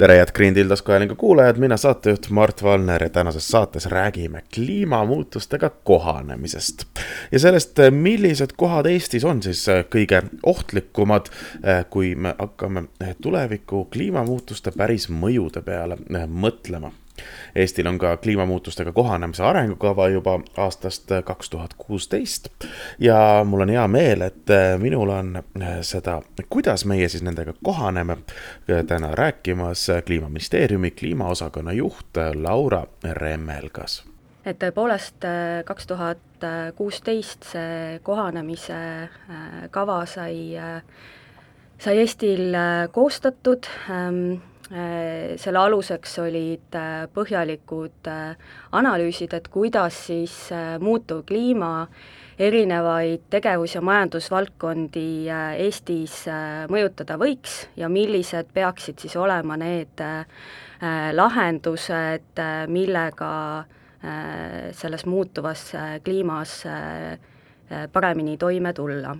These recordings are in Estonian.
tere, head Green Deal taskuhäälingu kuulajad, mina saatejuht Mart Valner ja tänases saates räägime kliimamuutustega kohanemisest. ja sellest, millised kohad Eestis on siis kõige ohtlikumad, kui me hakkame tuleviku kliimamuutuste päris mõjude peale mõtlema Eestil on ka kliimamuutustega kohanemise arengukava juba aastast kaks tuhat kuusteist. Ja mul on hea meel, et minul on seda, kuidas meie siis nendega kohaneme, täna rääkimas kliimaministeeriumi kliimaosakonna juht Laura Remmelgas. Et tõepoolest kaks tuhat kuusteist see kohanemise kava sai, sai Eestil koostatud ähm, Äh, selle aluseks olid äh, põhjalikud äh, analüüsid, et kuidas siis muutuv kliima erinevaid tegevus- ja majandusvaldkondi Eestis mõjutada võiks ja millised peaksid siis olema need lahendused, millega selles muutuvas kliimas paremini toime tulla.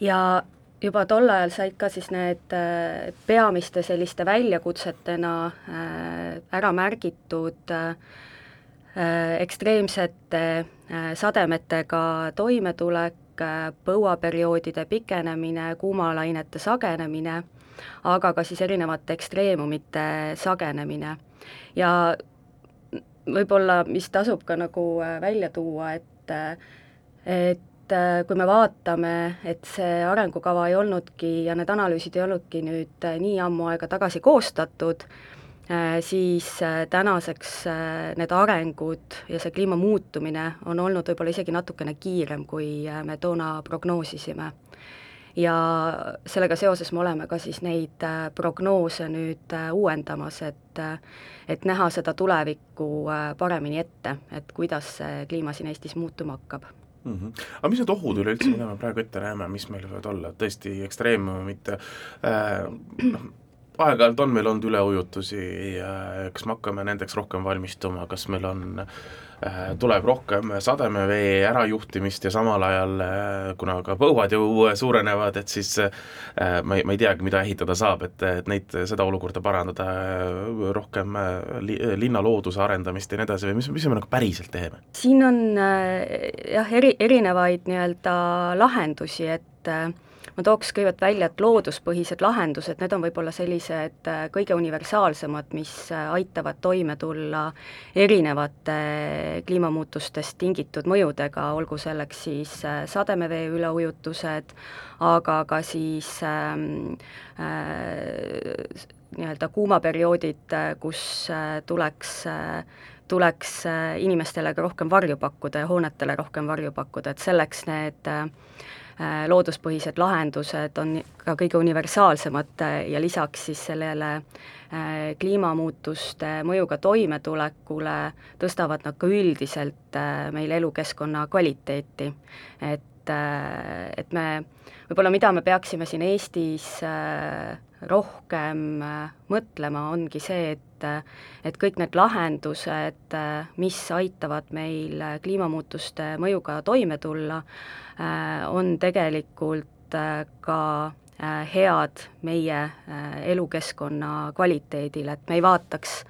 ja juba tol ajal said ka siis need äh, peamiste selliste väljakutsetena äh, ära märgitud äh, ekstreemsete sademetega toimetulek, põuaperioodide pikenemine, kuumalainete sagenemine, aga ka siis erinevate ekstreemumite sagenemine. ja võib-olla, mis tasub ka nagu välja tuua, et et et äh, kui me vaatame, et see arengukava ei olnudki ja need analüüsid ei olnudki nüüd äh, nii ammu aega tagasi koostatud, äh, siis tänaseks need arengud ja see kliima muutumine on olnud võib-olla isegi natukene kiirem, kui me toona prognoosisime. ja sellega seoses me oleme ka siis neid prognoose nüüd uuendamas, et et näha seda tulevikku paremini ette, et kuidas see kliima siin Eestis muutuma hakkab mm. -hmm. aga mis need ohud üleüldse, mida me praegu ette näeme, mis meil võivad olla, tõesti ekstreemumid äh,, noh, aeg-ajalt on meil olnud üleujutusi ja kas me hakkame nendeks rohkem valmistuma, kas meil on äh, Äh, tuleb rohkem sademevee ärajuhtimist ja samal ajal, äh, kuna ka põuad ju suurenevad, et siis äh, ma ei, ma ei teagi, mida ehitada saab, et, et neid, seda olukorda parandada, rohkem li, linna looduse arendamist ja nii edasi või mis, mis me nagu päriselt teeme? siin on jah, eri, erinevaid nii-öelda lahendusi, et ma tooks kõigepealt välja, et looduspõhised lahendused, need on võib-olla sellised äh, kõige universaalsemad, mis äh, aitavad toime tulla erinevate kliimamuutustest tingitud mõjudega, olgu selleks siis äh, sademevee üleujutused, aga ka siis ähm, äh, nii-öelda kuumaperioodid, kus tuleks tuleks inimestele ka rohkem varju pakkuda ja hoonetele rohkem varju pakkuda, et selleks need äh, Äh, looduspõhised lahendused on ka kõige universaalsemad äh, ja lisaks siis sellele äh, kliimamuutuste mõjuga toimetulekule tõstavad nad ka üldiselt meil elukeskkonna kvaliteeti. et, et me, võib-olla mida me peaksime siin Eestis rohkem mõtlema, ongi see, et et kõik need lahendused, mis aitavad meil kliimamuutuste mõjuga toime tulla, Äh, on tegelikult äh, ka äh, head meie elukeskkonna kvaliteedile, et me ei vaataks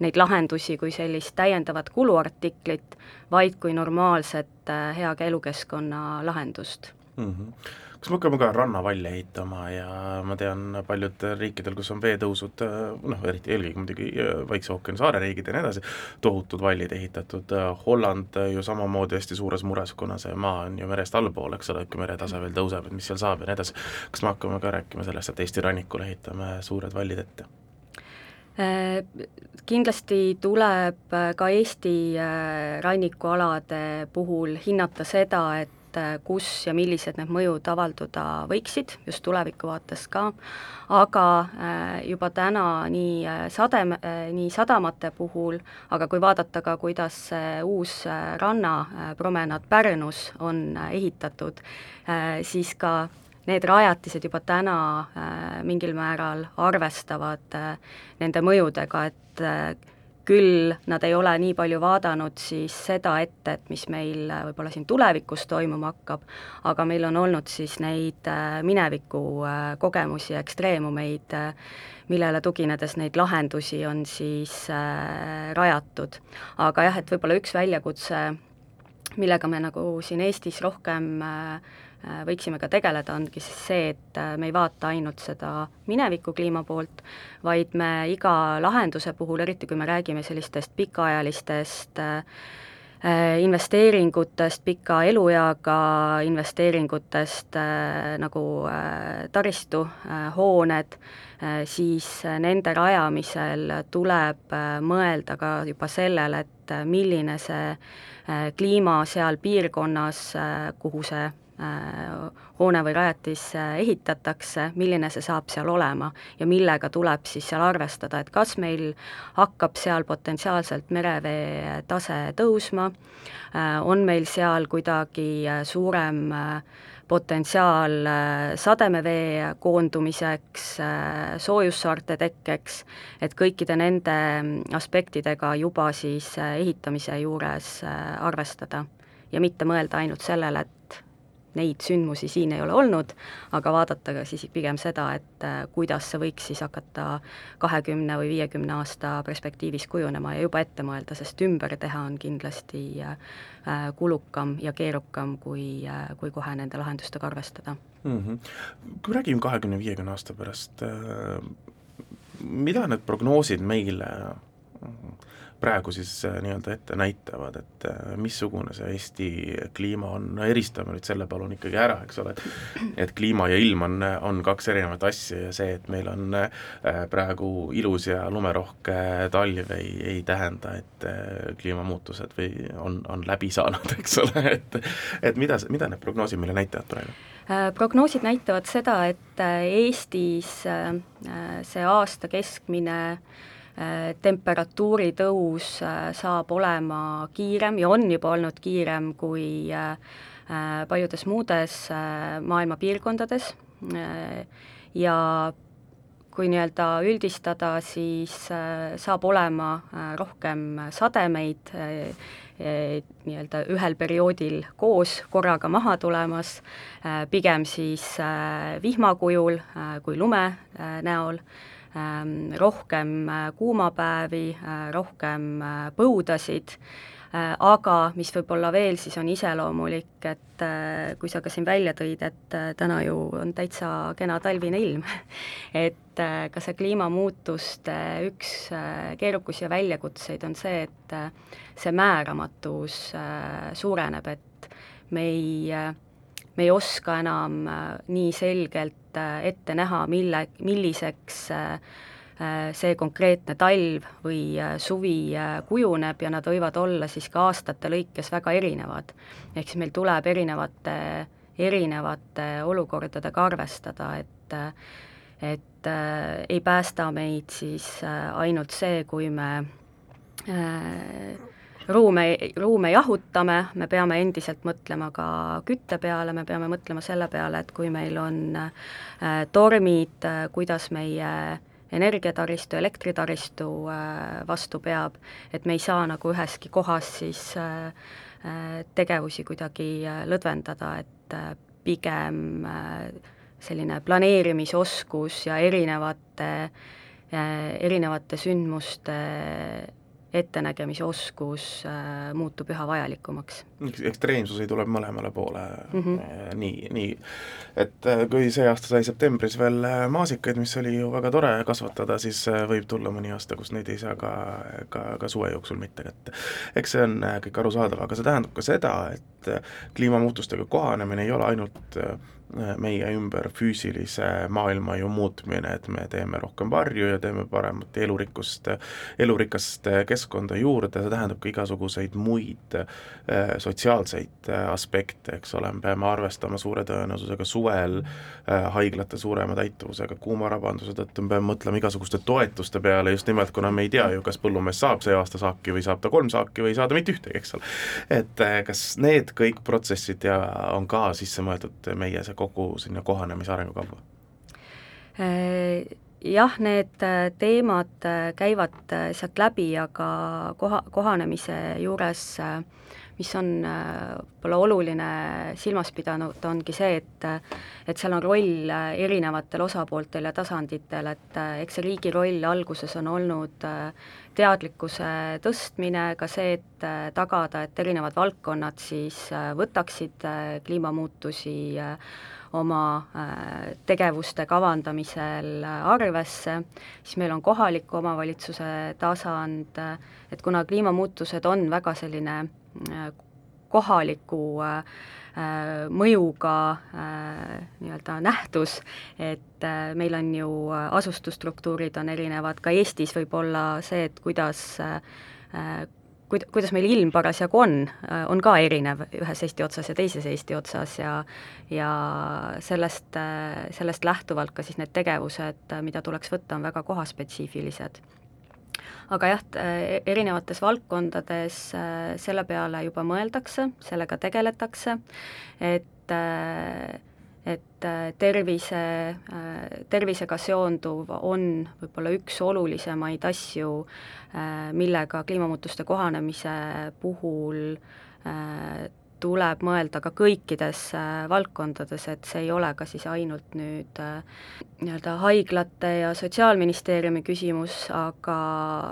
neid lahendusi kui sellist täiendavat kuluartiklit, vaid kui normaalset hea elukeskkonna lahendust mm. -hmm kas me hakkame ka rannavalle ehitama ja ma tean paljudel riikidel, kus on veetõusud, noh, eriti eelkõige muidugi Vaikse ookeani saareriigid ja nii edasi, tohutud vallid ehitatud, Holland ju samamoodi hästi suures mures, kuna see maa on ju merest allpool, eks ole, kui meretase veel tõuseb, et mis seal saab ja nii edasi. kas me hakkame ka rääkima sellest, et Eesti rannikul ehitame suured vallid ette? Äh, kindlasti tuleb ka Eesti äh, rannikualade puhul hinnata seda, et et äh, kus ja millised need mõjud avalduda võiksid, just tuleviku vaates ka, aga äh, juba täna nii äh, sadem-, nii sadamate puhul, aga kui vaadata ka, kuidas uus rannapromenaad Pärnus on ehitatud, siis ka need rajatised juba täna mingil määral arvestavad nende mõjudega, et küll nad ei ole nii palju vaadanud siis seda ette, et mis meil äh, võib-olla siin tulevikus toimuma hakkab, aga meil on olnud siis neid äh, mineviku äh, kogemusi ja ekstreemumeid, millele tuginedes neid lahendusi on siis rajatud. aga jah, et võib-olla üks väljakutse, millega me nagu siin Eestis rohkem äh, võiksime ka tegeleda, ongi siis see, et äh, me ei vaata ainult seda mineviku kliima poolt, vaid me iga lahenduse puhul, eriti kui me räägime sellistest pikaajalistest äh, investeeringutest, pika elueaga investeeringutest nagu taristu, hooned, siis nende rajamisel tuleb mõelda ka juba sellele, et milline see kliima seal piirkonnas, kuhu see Äh, hoone või rajatis äh, ehitatakse, milline see saab seal olema ja millega tuleb siis seal arvestada, et kas meil hakkab seal potentsiaalselt merevee tase tõusma, äh, on meil seal kuidagi suurem potentsiaal sademevee koondumiseks, soojussaarte tekkeks, et kõikide nende aspektidega juba siis ehitamise juures arvestada ja mitte mõelda ainult sellele, et neid sündmusi siin ei ole olnud, aga vaadata ka siis pigem seda, et äh, kuidas see võiks siis hakata kahekümne või viiekümne aasta perspektiivis kujunema ja juba ette mõelda, sest ümber teha on kindlasti äh, kulukam ja keerukam, kui, äh, kui kohe nende lahendustega arvestada mm. -hmm. Kui räägime kahekümne, viiekümne aasta pärast, mida need prognoosid meile praegu siis äh, nii-öelda ette näitavad, et äh, missugune see Eesti kliima on, no eristame nüüd selle palun ikkagi ära, eks ole, et et kliima ja ilm on, on kaks erinevat asja ja see, et meil on äh, praegu ilus ja lumerohke talv, ei, ei tähenda, et kliimamuutused või on, on läbi saanud, eks ole, et et mida, mida need prognoosid meile näitavad praegu? prognoosid näitavad seda, et Eestis see aasta keskmine äh, Äh, temperatuuri tõus äh, saab olema kiirem ja on juba olnud kiirem kui äh, paljudes muudes maailma piirkondades. Ja kui nii-öelda üldistada, siis saab olema rohkem sademeid nii-öelda ühel perioodil koos korraga maha tulemas, pigem siis vihma kujul kui lume näol rohkem äh, kuumapäevi, äh, rohkem äh, põudasid, aga mis võib-olla veel siis on iseloomulik, et kui sa ka siin välja tõid, et täna ju on täitsa kena talvine ilm et ka see kliimamuutuste üks keerukusi ja väljakutseid on see, et see määramatus suureneb, et me ei me ei oska enam äh, nii selgelt äh, ette näha, mille, milliseks äh, see konkreetne talv või suvi kujuneb ja nad võivad olla siis ka aastate lõikes väga erinevad. ehk siis meil tuleb erinevate, erinevate olukordadega arvestada, et et äh, ei päästa meid siis äh, ainult see, kui me äh, ruume, ruume jahutame, me peame endiselt mõtlema ka kütte peale, me peame mõtlema selle peale, et kui meil on äh, tormid äh,, kuidas meie energiataristu, elektritaristu äh, vastu peab, et me ei saa nagu üheski kohas siis äh, äh tegevusi kuidagi äh, lõdvendada, et pigem selline planeerimisoskus ja erinevate erinevate sündmuste ettenägemise oskus äh, muutub üha vajalikumaks. ekstreemsusi tuleb mõlemale poole mm, -hmm. nii, nii et äh, kui see aasta sai septembris veel äh, maasikaid, mis oli ju väga tore kasvatada, siis võib tulla mõni aasta, kus neid ei saa ka, ka, ka suve jooksul mitte kätte. eks see on kõik arusaadav, aga see tähendab ka seda, et kliimamuutustega kohanemine ei ole ainult meie ümber füüsilise maailma ju muutmine, et me teeme rohkem varju ja teeme paremat elurikkust, elurikast keskkonda juurde, see tähendab ka igasuguseid muid äh, sotsiaalseid äh, aspekte, eks ole, me peame arvestama suure tõenäosusega suvel äh, haiglate suurema täituvusega kuumarabanduse tõttu, me peame mõtlema igasuguste toetuste peale just nimelt, kuna me ei tea ju, kas põllumees saab see aasta saaki või saab ta kolm saaki või ei saa ta mitte ühtegi, eks ole. et kas need kõik protsessid ja on ka sisse mõeldud meie see kogu sinna kohanemise arengukavva? jah, need teemad käivad sealt läbi, aga koha, kohanemise juures äh, mis on äh, võib-olla oluline silmas pidanud, ongi see, et et seal on roll äh, erinevatel osapooltel ja tasanditel, et äh, eks see riigi roll alguses on olnud teadlikkuse tõstmine, ka see, et tagada, et erinevad valdkonnad siis võtaksid kliimamuutusi oma tegevuste kavandamisel arvesse, siis meil on kohaliku omavalitsuse tasand, et kuna kliimamuutused on väga selline kohaliku äh, mõjuga äh, nii-öelda nähtus, et äh, meil on ju asustusstruktuurid on erinevad, ka Eestis võib olla see, et kuidas kuid-, kuidas meil ilm parasjagu on, on ka erinev ühes Eesti otsas ja teises Eesti otsas ja ja sellest, sellest lähtuvalt ka siis need tegevused, mida tuleks võtta, on väga kohaspetsiifilised aga jah, e-, erinevates valdkondades äh, selle peale juba mõeldakse, sellega tegeletakse, et äh, et äh, tervise, tervisega seonduv on võib-olla üks olulisemaid asju, millega kliimamuutuste kohanemise puhul tuleb mõelda ka kõikides äh, valdkondades, et see ei ole ka siis ainult nüüd äh, nii-öelda haiglate ja Sotsiaalministeeriumi küsimus, aga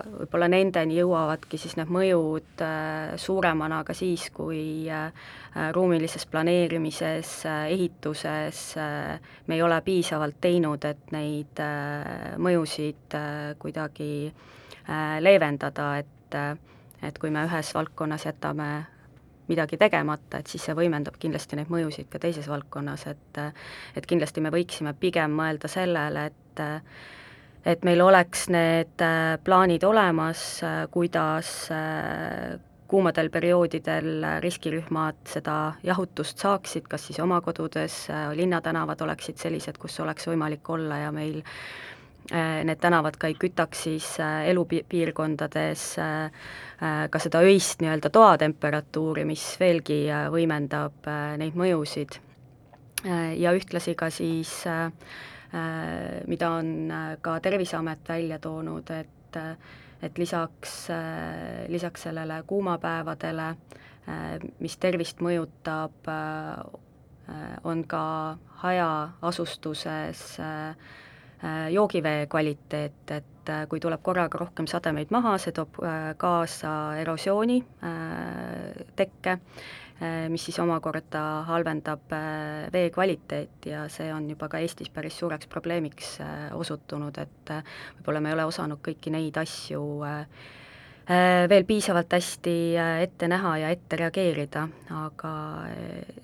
võib-olla nendeni jõuavadki siis need mõjud äh, suuremana ka siis, kui ruumilises planeerimises, ehituses me ei ole piisavalt teinud, et neid mõjusid kuidagi leevendada, et et kui me ühes valdkonnas jätame midagi tegemata, et siis see võimendab kindlasti neid mõjusid ka teises valdkonnas, et et kindlasti me võiksime pigem mõelda sellele, et et meil oleks need plaanid olemas, kuidas kuumadel perioodidel riskirühmad seda jahutust saaksid, kas siis oma kodudes, linnatänavad oleksid sellised, kus oleks võimalik olla ja meil Äh, need tänavad ka ei kütaks siis äh, elupiirkondades äh, ka seda öist nii-öelda toatemperatuuri, mis veelgi võimendab neid mõjusid. ja ühtlasi ka siis, mida on ka Terviseamet välja toonud, et et lisaks, lisaks sellele kuumapäevadele, mis tervist mõjutab, on ka hajaasustuses äh, Äh, joogivee kvaliteet, et äh, kui tuleb korraga rohkem sademeid maha, see toob äh, kaasa erosiooni tekke, mis siis omakorda halvendab vee kvaliteeti ja see on juba ka Eestis päris suureks probleemiks osutunud, et võib-olla me ei ole osanud kõiki neid asju veel piisavalt hästi ette näha ja ette reageerida, aga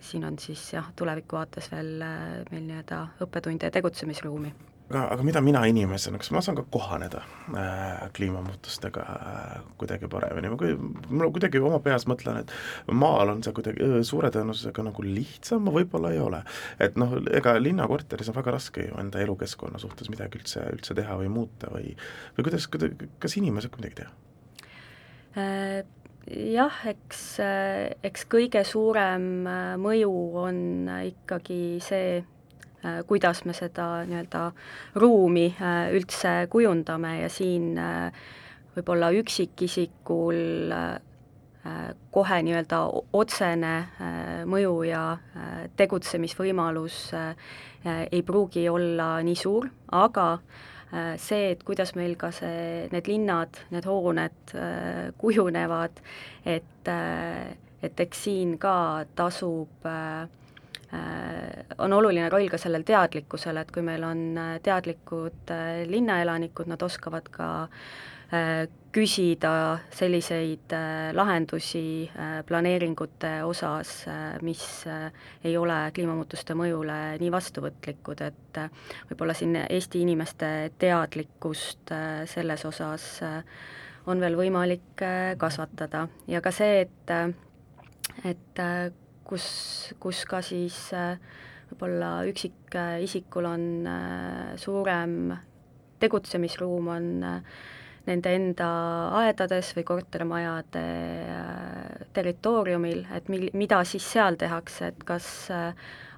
siin on siis jah, tuleviku vaates veel meil nii-öelda õppetunde ja tegutsemisruumi aga, aga mida mina inimesena, kas ma saan ka kohaneda äh, kliimamuutustega äh, kuidagi paremini, ma kui, kuidagi oma peas mõtlen, et maal on see kuidagi äh, suure tõenäosusega nagu lihtsam, võib-olla ei ole. et noh, ega linnakorteris on väga raske ju enda elukeskkonna suhtes midagi üldse, üldse teha või muuta või või kuidas, kuidas, kas inimene saab midagi teha äh,? jah, eks, äh, eks kõige suurem äh, mõju on ikkagi see, kuidas me seda nii-öelda ruumi äh, üldse kujundame ja siin äh, võib-olla üksikisikul kohe nii-öelda otsene mõju ja tegutsemisvõimalus ei pruugi olla nii suur, aga see, et kuidas meil ka see, need linnad, need hooned kujunevad, et, et eks siin ka tasub äh, Äh, on oluline roll ka sellel teadlikkusel, et kui meil on äh, teadlikud äh, linnaelanikud, nad oskavad ka küsida selliseid lahendusi planeeringute osas, mis ei ole kliimamuutuste mõjule nii vastuvõtlikud, et võib-olla siin Eesti inimeste teadlikkust selles osas on veel võimalik kasvatada. Ja ka see, et et kus, kus ka siis äh, võib-olla üksikisikul on äh, suurem tegutsemisruum, on äh, nende enda aedades või kortermajade territooriumil, et mil-, mida siis seal tehakse, et kas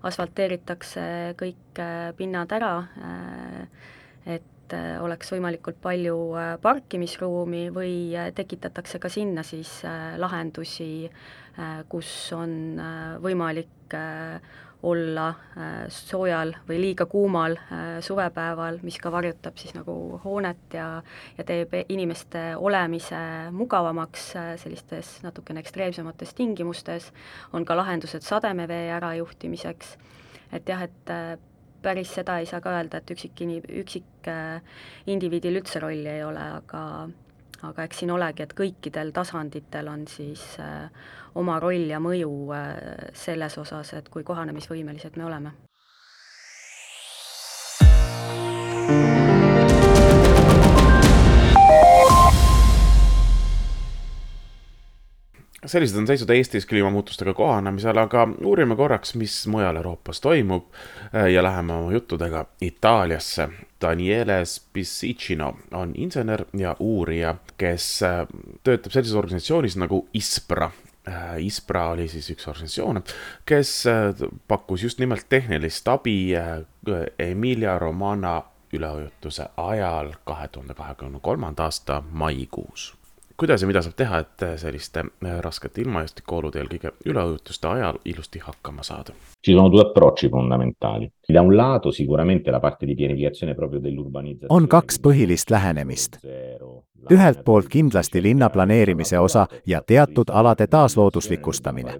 asfalteeritakse kõik pinnad ära, et oleks võimalikult palju parkimisruumi või tekitatakse ka sinna siis lahendusi, kus on võimalik olla äh, soojal või liiga kuumal äh, suvepäeval, mis ka varjutab siis nagu hoonet ja ja teeb inimeste olemise mugavamaks äh, sellistes natukene ekstreemsemates tingimustes, on ka lahendused sademevee ärajuhtimiseks, et jah, et päris seda ei saa ka öelda, et üksik ini-, üksik indiviidil üldse rolli ei ole, aga aga eks siin olegi, et kõikidel tasanditel on siis äh, oma roll ja mõju äh, selles osas, et kui kohanemisvõimelised me oleme. Sellised on seisud Eestis kliimamuutustega kohanemisel, aga uurime korraks, mis mujal Euroopas toimub äh, ja läheme oma juttudega Itaaliasse. Daniele Spicicino on insener ja uurija, kes äh, töötab sellises organisatsioonis nagu ISPRA. Äh, ISPRA oli siis üks organisatsioon, kes pakkus just nimelt tehnilist abi Emilia Romana üleujutuse ajal kahe tuhande kahekümne kolmanda aasta maikuus kuidas ja mida saab teha, et selliste eh, raskete ilmastikuolude eelkõige üleujutuste ajal ilusti hakkama saada? Ci sono due approcci fondamentali. Da un lato sicuramente la parte di pianificazione proprio dell'urbanizzazione. on kaks põhilist lähenemist. ühelt poolt kindlasti linna planeerimise osa ja teatud alade taaslooduslikustamine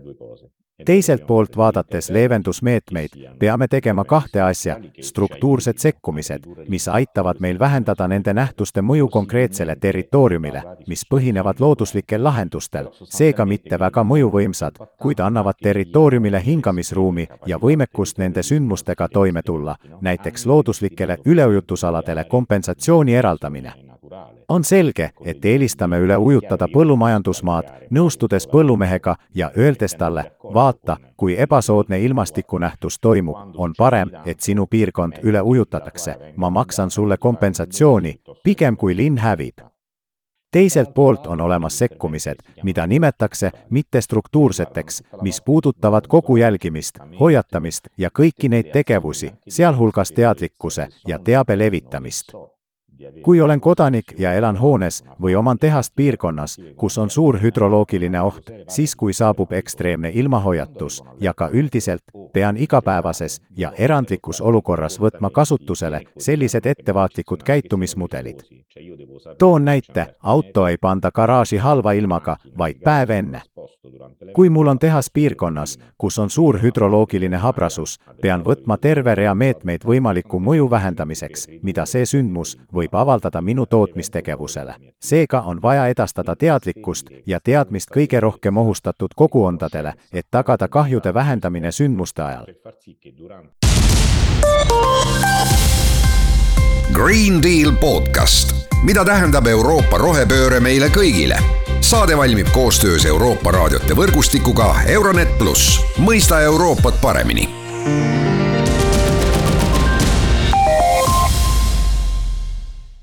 teiselt poolt vaadates leevendusmeetmeid, peame tegema kahte asja, struktuursed sekkumised, mis aitavad meil vähendada nende nähtuste mõju konkreetsele territooriumile, mis põhinevad looduslikel lahendustel, seega mitte väga mõjuvõimsad, kuid annavad territooriumile hingamisruumi ja võimekust nende sündmustega toime tulla, näiteks looduslikele üleujutusaladele kompensatsiooni eraldamine on selge, et eelistame üle ujutada põllumajandusmaad, nõustudes põllumehega ja öeldes talle, vaata, kui ebasoodne ilmastikunähtus toimub, on parem, et sinu piirkond üle ujutatakse. ma maksan sulle kompensatsiooni, pigem kui linn hävib. teiselt poolt on olemas sekkumised, mida nimetatakse mittestruktuurseteks, mis puudutavad kogu jälgimist, hoiatamist ja kõiki neid tegevusi, sealhulgas teadlikkuse ja teabe levitamist kui olen kodanik ja elan hoones või oman tehast piirkonnas, kus on suur hüdroloogiline oht, siis kui saabub ekstreemne ilmahoiatus ja ka üldiselt pean igapäevases ja erandlikus olukorras võtma kasutusele sellised ettevaatlikud käitumismudelid. toon näite, auto ei panda garaaži halva ilmaga, vaid päev enne. kui mul on tehas piirkonnas, kus on suur hüdroloogiline habrasus, pean võtma terve rea meetmeid võimaliku mõju vähendamiseks, mida see sündmus võib võib avaldada minu tootmistegevusele. seega on vaja edastada teadlikkust ja teadmist kõige rohkem ohustatud kogukondadele, et tagada kahjude vähendamine sündmuste ajal. Green Deal podcast, mida tähendab Euroopa rohepööre meile kõigile? saade valmib koostöös Euroopa raadiote võrgustikuga Euronet pluss, mõista Euroopat paremini